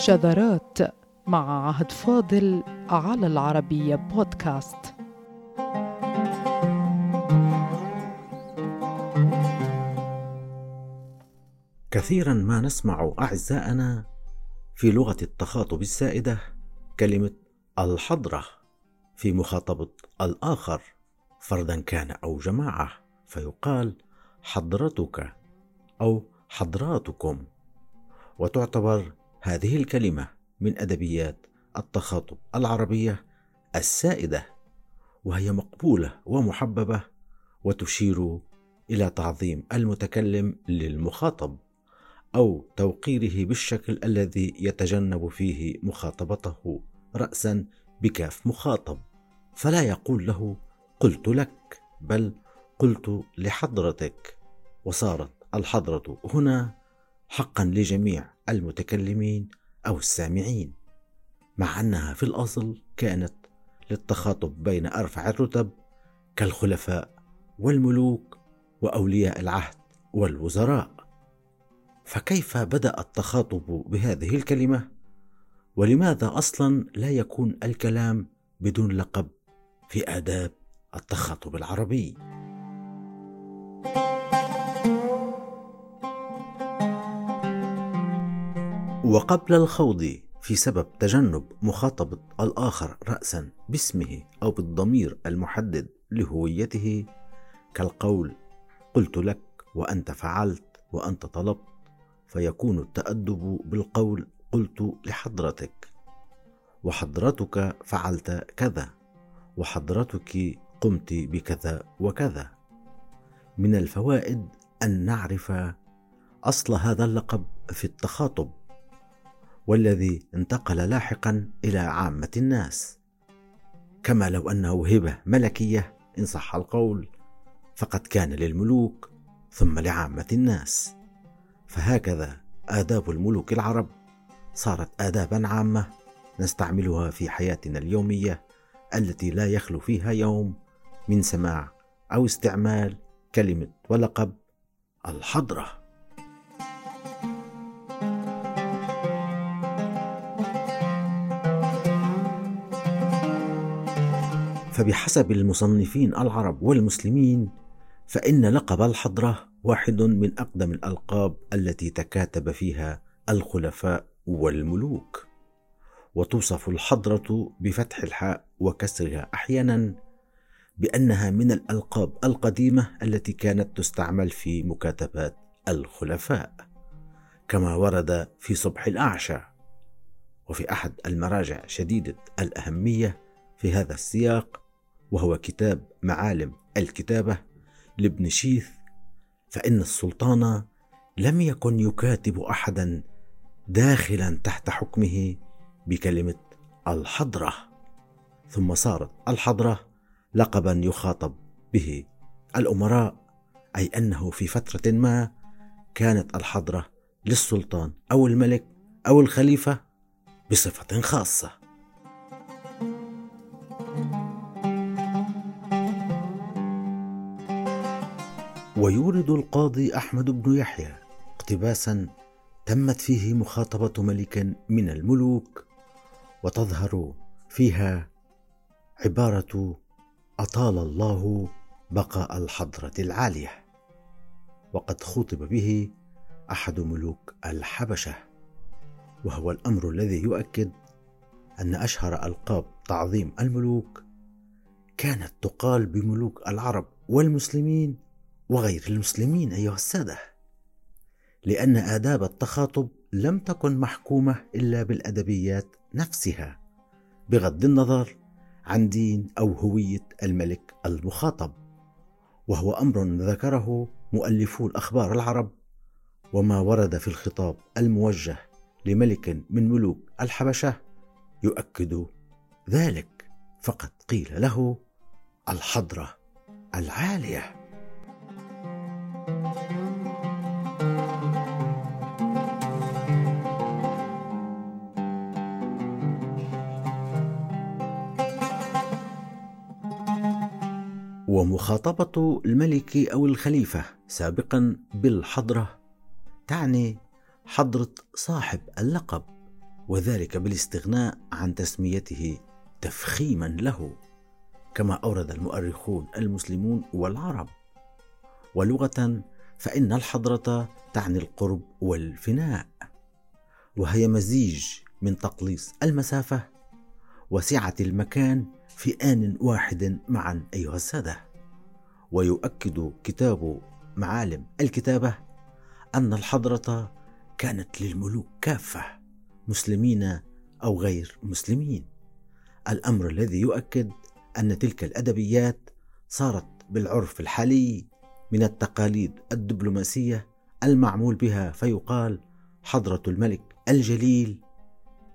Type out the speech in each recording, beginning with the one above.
شذرات مع عهد فاضل على العربية بودكاست. كثيرا ما نسمع أعزائنا في لغة التخاطب السائدة كلمة الحضرة في مخاطبة الآخر فردا كان أو جماعة فيقال حضرتك أو حضراتكم وتعتبر هذه الكلمة من أدبيات التخاطب العربية السائدة وهي مقبولة ومحببة وتشير إلى تعظيم المتكلم للمخاطب أو توقيره بالشكل الذي يتجنب فيه مخاطبته رأسا بكاف مخاطب. فلا يقول له قلت لك بل قلت لحضرتك وصارت الحضرة هنا حقا لجميع المتكلمين أو السامعين مع أنها في الأصل كانت للتخاطب بين أرفع الرتب كالخلفاء والملوك وأولياء العهد والوزراء. فكيف بدأ التخاطب بهذه الكلمة؟ ولماذا أصلا لا يكون الكلام بدون لقب في آداب التخاطب العربي؟ وقبل الخوض في سبب تجنب مخاطبة الآخر رأسا باسمه أو بالضمير المحدد لهويته كالقول قلت لك وأنت فعلت وأنت طلبت فيكون التأدب بالقول قلت لحضرتك وحضرتك فعلت كذا وحضرتك قمت بكذا وكذا من الفوائد أن نعرف أصل هذا اللقب في التخاطب والذي انتقل لاحقا إلى عامة الناس. كما لو أنه هبة ملكية إن صح القول فقد كان للملوك ثم لعامة الناس. فهكذا آداب الملوك العرب صارت آدابا عامة نستعملها في حياتنا اليومية التي لا يخلو فيها يوم من سماع أو استعمال كلمة ولقب الحضرة. فبحسب المصنفين العرب والمسلمين فإن لقب الحضرة واحد من أقدم الألقاب التي تكاتب فيها الخلفاء والملوك. وتوصف الحضرة بفتح الحاء وكسرها أحيانا بأنها من الألقاب القديمة التي كانت تستعمل في مكاتبات الخلفاء كما ورد في صبح الأعشى. وفي أحد المراجع شديدة الأهمية في هذا السياق وهو كتاب معالم الكتابة لابن شيث فإن السلطان لم يكن يكاتب أحدا داخلا تحت حكمه بكلمة الحضرة. ثم صارت الحضرة لقبا يخاطب به الأمراء أي أنه في فترة ما كانت الحضرة للسلطان أو الملك أو الخليفة بصفة خاصة. ويورد القاضي أحمد بن يحيى اقتباسا تمت فيه مخاطبة ملك من الملوك وتظهر فيها عبارة أطال الله بقاء الحضرة العالية وقد خطب به أحد ملوك الحبشة وهو الأمر الذي يؤكد أن أشهر ألقاب تعظيم الملوك كانت تقال بملوك العرب والمسلمين وغير المسلمين أيها السادة. لأن آداب التخاطب لم تكن محكومة إلا بالأدبيات نفسها بغض النظر عن دين أو هوية الملك المخاطب. وهو أمر ذكره مؤلفو الأخبار العرب. وما ورد في الخطاب الموجه لملك من ملوك الحبشة يؤكد ذلك. فقد قيل له الحضرة العالية. ومخاطبة الملك أو الخليفة سابقا بالحضرة تعني حضرة صاحب اللقب وذلك بالاستغناء عن تسميته تفخيما له كما أورد المؤرخون المسلمون والعرب. ولغة فإن الحضرة تعني القرب والفناء وهي مزيج من تقليص المسافة وسعة المكان في آن واحد معا أيها السادة. ويؤكد كتاب معالم الكتابة أن الحضرة كانت للملوك كافة مسلمين أو غير مسلمين. الأمر الذي يؤكد أن تلك الأدبيات صارت بالعرف الحالي من التقاليد الدبلوماسية المعمول بها فيقال حضرة الملك الجليل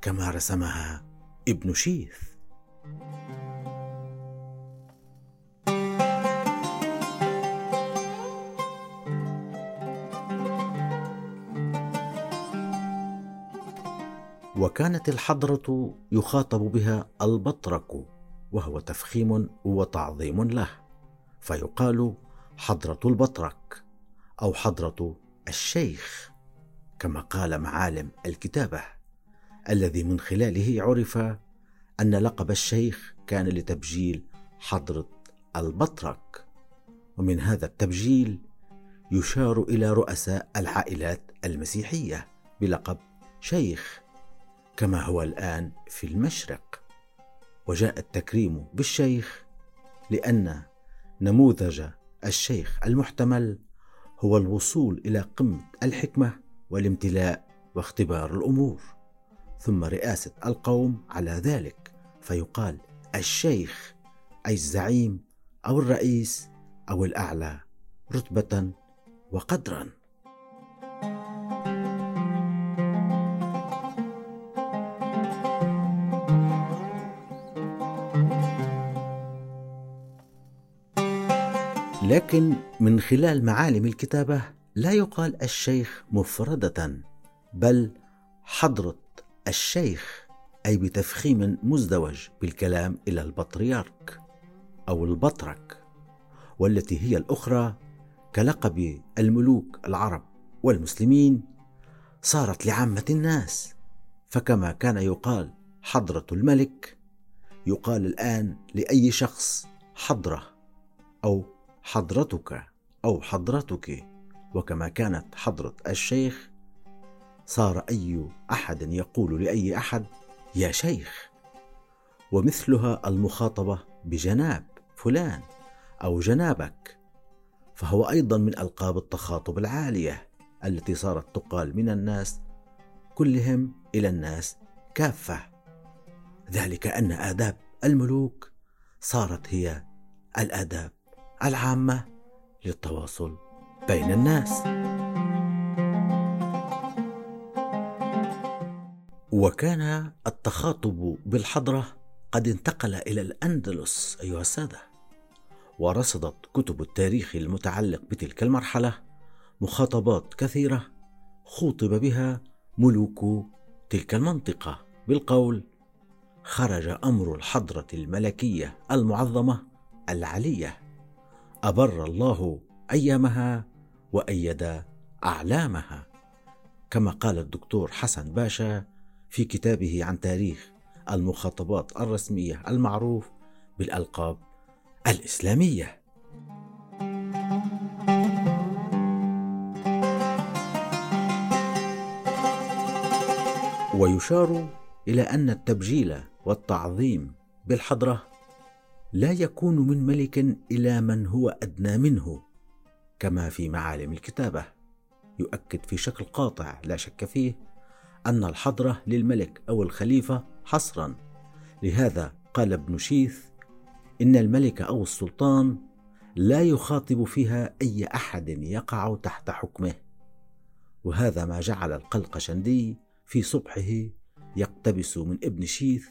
كما رسمها ابن شيث. وكانت الحضرة يخاطب بها البطرك وهو تفخيم وتعظيم له فيقال حضرة البطرك أو حضرة الشيخ كما قال معالم الكتابة الذي من خلاله عرف أن لقب الشيخ كان لتبجيل حضرة البطرك ومن هذا التبجيل يشار إلى رؤساء العائلات المسيحية بلقب شيخ. كما هو الآن في المشرق. وجاء التكريم بالشيخ لأن نموذج الشيخ المحتمل هو الوصول إلى قمة الحكمة والامتلاء واختبار الأمور. ثم رئاسة القوم على ذلك فيقال الشيخ أي الزعيم أو الرئيس أو الأعلى رتبة وقدرا. لكن من خلال معالم الكتابة لا يقال الشيخ مفردة بل حضرة الشيخ أي بتفخيم مزدوج بالكلام إلى البطريرك أو البطرك والتي هي الأخرى كلقب الملوك العرب والمسلمين صارت لعامة الناس. فكما كان يقال حضرة الملك يقال الآن لأي شخص حضرة أو حضرتك أو حضرتك وكما كانت حضرة الشيخ صار أي أحد يقول لأي أحد يا شيخ ومثلها المخاطبة بجناب فلان أو جنابك. فهو أيضا من ألقاب التخاطب العالية التي صارت تقال من الناس كلهم إلى الناس كافة. ذلك أن آداب الملوك صارت هي الآداب العامة للتواصل بين الناس. وكان التخاطب بالحضرة قد انتقل إلى الأندلس أيها السادة، ورصدت كتب التاريخ المتعلق بتلك المرحلة مخاطبات كثيرة خوطب بها ملوك تلك المنطقة. بالقول: خرج أمر الحضرة الملكية المعظمة العلية. أبر الله أيامها وأيد أعلامها. كما قال الدكتور حسن باشا في كتابه عن تاريخ المخاطبات الرسمية المعروف بالألقاب الإسلامية. ويشار إلى أن التبجيل والتعظيم بالحضرة لا يكون من ملك إلى من هو أدنى منه كما في معالم الكتابة. يؤكد في شكل قاطع لا شك فيه أن الحضرة للملك أو الخليفة حصرا. لهذا قال ابن شيث إن الملك أو السلطان لا يخاطب فيها أي أحد يقع تحت حكمه. وهذا ما جعل القلقشندي في صبحه يقتبس من ابن شيث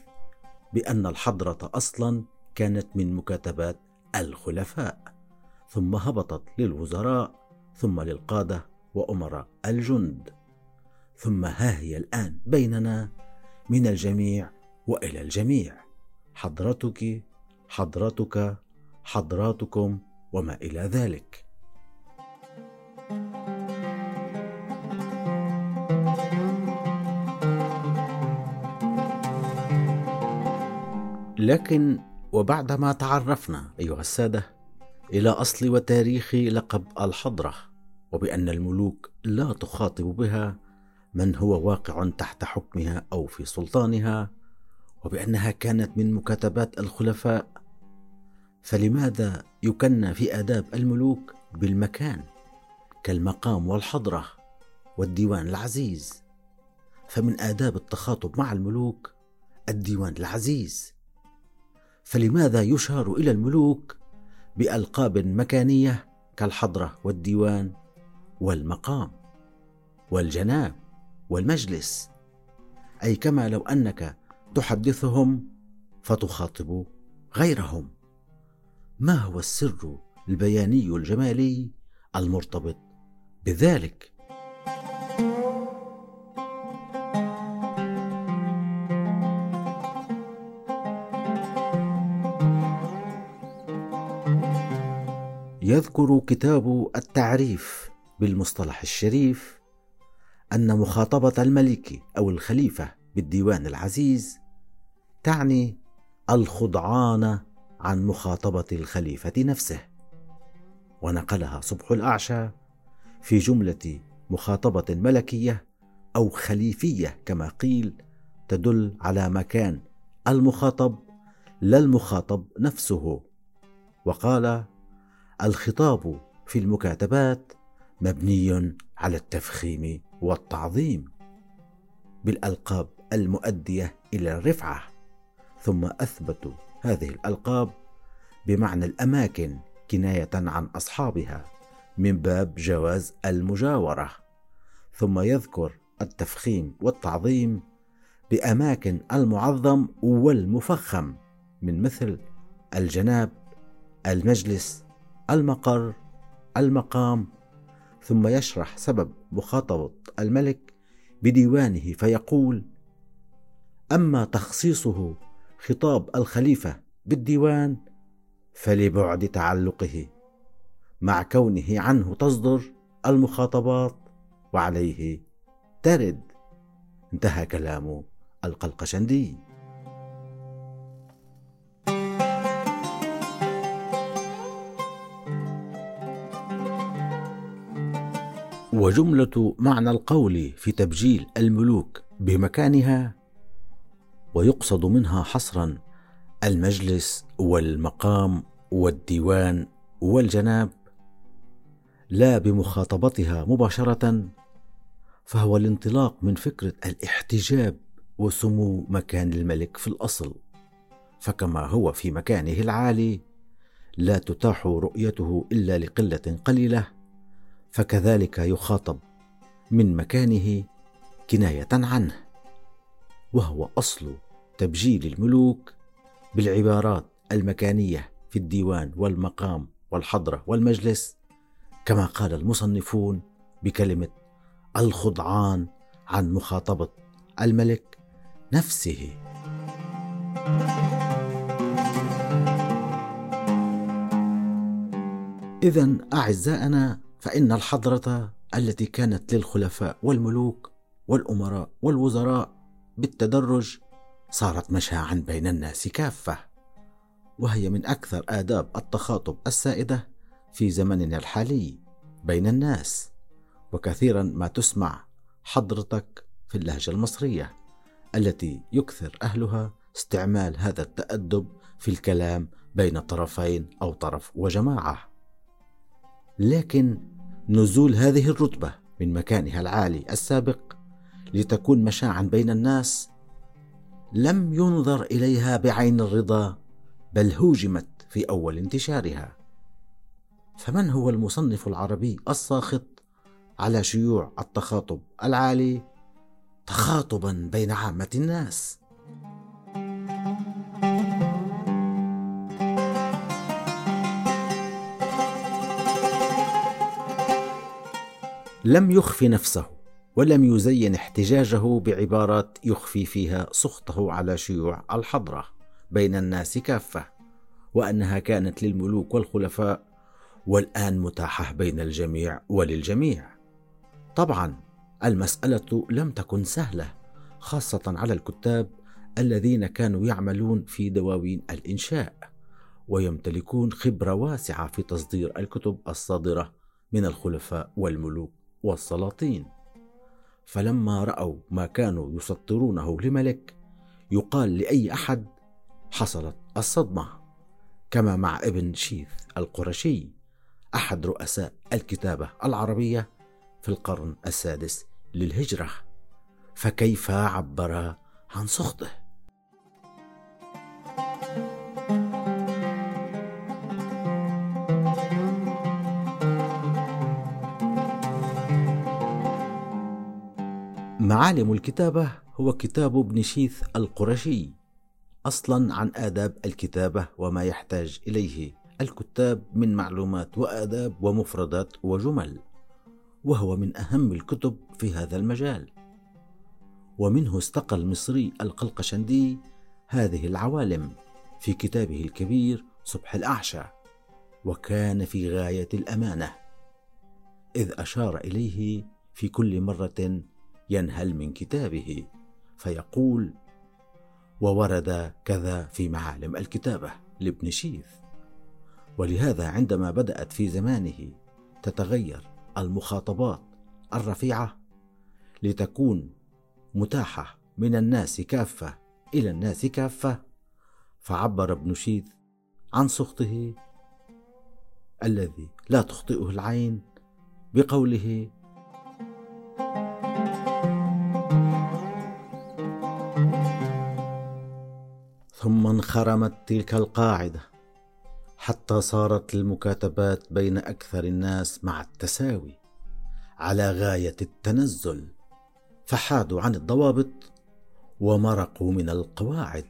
بأن الحضرة أصلا كانت من مكاتبات الخلفاء ثم هبطت للوزراء ثم للقادة وأمراء الجند. ثم ها هي الآن بيننا من الجميع وإلى الجميع. حضرتك حضرتك حضراتكم وما إلى ذلك. لكن وبعدما تعرفنا أيها السادة إلى أصل وتاريخ لقب الحضرة وبأن الملوك لا تخاطب بها من هو واقع تحت حكمها أو في سلطانها وبأنها كانت من مكاتبات الخلفاء. فلماذا يكنى في آداب الملوك بالمكان كالمقام والحضرة والديوان العزيز؟ فمن آداب التخاطب مع الملوك الديوان العزيز. فلماذا يشار إلى الملوك بألقاب مكانية كالحضرة والديوان والمقام والجناب والمجلس؟ أي كما لو أنك تحدثهم فتخاطب غيرهم. ما هو السر البياني الجمالي المرتبط بذلك؟ يذكر كتاب التعريف بالمصطلح الشريف أن مخاطبة الملك أو الخليفة بالديوان العزيز تعني الخضعان عن مخاطبة الخليفة نفسه. ونقلها صبح الأعشى في جملة مخاطبة ملكية أو خليفية كما قيل تدل على مكان المخاطب لا المخاطب نفسه. وقال الخطاب في المكاتبات مبني على التفخيم والتعظيم بالألقاب المؤدية إلى الرفعة ثم اثبتوا هذه الألقاب بمعنى الأماكن كناية عن أصحابها من باب جواز المجاورة ثم يذكر التفخيم والتعظيم بأماكن المعظم والمفخم من مثل الجناب المجلس المقر المقام ثم يشرح سبب مخاطبة الملك بديوانه فيقول أما تخصيصه خطاب الخليفة بالديوان فلبعد تعلقه مع كونه عنه تصدر المخاطبات وعليه ترد. انتهى كلام القلقشندي. وجملة معنى القول في تبجيل الملوك بمكانها ويقصد منها حصرا المجلس والمقام والديوان والجناب لا بمخاطبتها مباشرة فهو الانطلاق من فكرة الاحتجاب وسمو مكان الملك في الأصل. فكما هو في مكانه العالي لا تتاح رؤيته إلا لقلة قليلة. فكذلك يخاطب من مكانه كناية عنه وهو أصل تبجيل الملوك بالعبارات المكانية في الديوان والمقام والحضرة والمجلس كما قال المصنفون بكلمة الخضعان عن مخاطبة الملك نفسه. اذا أعزائنا فإن الحضرة التي كانت للخلفاء والملوك والأمراء والوزراء بالتدرج صارت مشاعا بين الناس كافة وهي من أكثر آداب التخاطب السائدة في زمننا الحالي بين الناس وكثيرا ما تسمع حضرتك في اللهجة المصرية التي يكثر أهلها استعمال هذا التأدب في الكلام بين طرفين أو طرف وجماعة. لكن نزول هذه الرتبة من مكانها العالي السابق لتكون مشاعا بين الناس لم ينظر إليها بعين الرضا بل هوجمت في أول انتشارها. فمن هو المصنف العربي الساخط على شيوع التخاطب العالي؟ تخاطبا بين عامة الناس. لم يخف نفسه ولم يزين احتجاجه بعبارات يخفي فيها سخطه على شيوع الحضرة بين الناس كافة وأنها كانت للملوك والخلفاء والآن متاحة بين الجميع وللجميع. طبعا المسألة لم تكن سهلة خاصة على الكتاب الذين كانوا يعملون في دواوين الإنشاء ويمتلكون خبرة واسعة في تصدير الكتب الصادرة من الخلفاء والملوك. والسلاطين. فلما رأوا ما كانوا يسطرونه لملك يقال لأي أحد حصلت الصدمة. كما مع ابن شيث القرشي أحد رؤساء الكتابة العربية في القرن السادس للهجرة. فكيف عبر عن سخطه؟ معالم الكتابة هو كتاب ابن شيث القرشي أصلا عن آداب الكتابة وما يحتاج إليه. الكتاب من معلومات وآداب ومفردات وجمل وهو من أهم الكتب في هذا المجال. ومنه استقى المصري القلقشندي هذه العوالم في كتابه الكبير صبح الأعشى وكان في غاية الأمانة إذ أشار إليه في كل مرة ينهل من كتابه فيقول وورد كذا في معالم الكتابة لابن شيث. ولهذا عندما بدأت في زمانه تتغير المخاطبات الرفيعة لتكون متاحة من الناس كافة إلى الناس كافة فعبر ابن شيث عن سخطه الذي لا تخطئه العين بقوله ثم انخرمت تلك القاعدة حتى صارت المكاتبات بين أكثر الناس مع التساوي على غاية التنزل فحادوا عن الضوابط ومرقوا من القواعد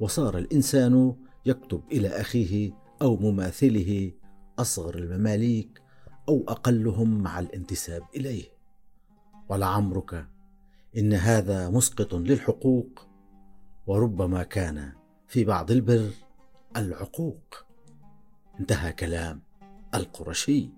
وصار الإنسان يكتب إلى أخيه أو مماثله أصغر المماليك أو أقلهم مع الانتساب إليه. ولعمرك إن هذا مسقط للحقوق وربما كان في بعض البر العقوق. انتهى كلام القرشي.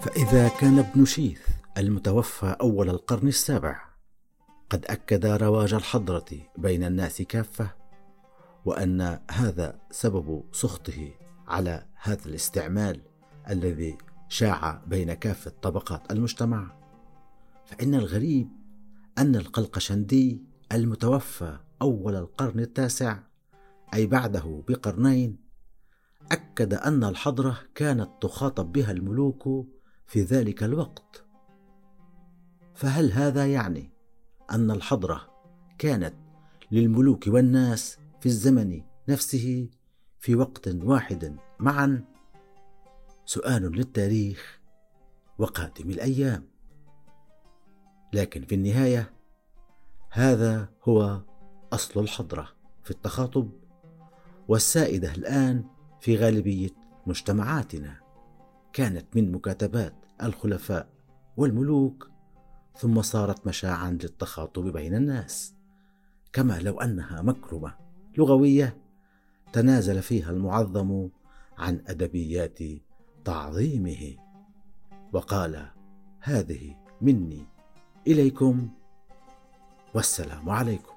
فإذا كان ابن شيث المتوفى أول القرن السابع قد أكد رواج الحضرة بين الناس كافة وأن هذا سبب سخطه على هذا الاستعمال الذي شاع بين كافة طبقات المجتمع. فإن الغريب أن القلقشندي المتوفى أول القرن التاسع أي بعده بقرنين أكد أن الحضرة كانت تخاطب بها الملوك في ذلك الوقت. فهل هذا يعني أن الحضرة كانت للملوك والناس في الزمن نفسه في وقت واحد معا؟ سؤال للتاريخ وقادم الأيام. لكن في النهاية هذا هو أصل الحضرة في التخاطب والسائدة الآن في غالبية مجتمعاتنا. كانت من مكاتبات الخلفاء والملوك ثم صارت مشاعا للتخاطب بين الناس. كما لو أنها مكرمة لغوية تنازل فيها المعظم عن أدبيات تعظيمه. وقال هذه مني إليكم والسلام عليكم.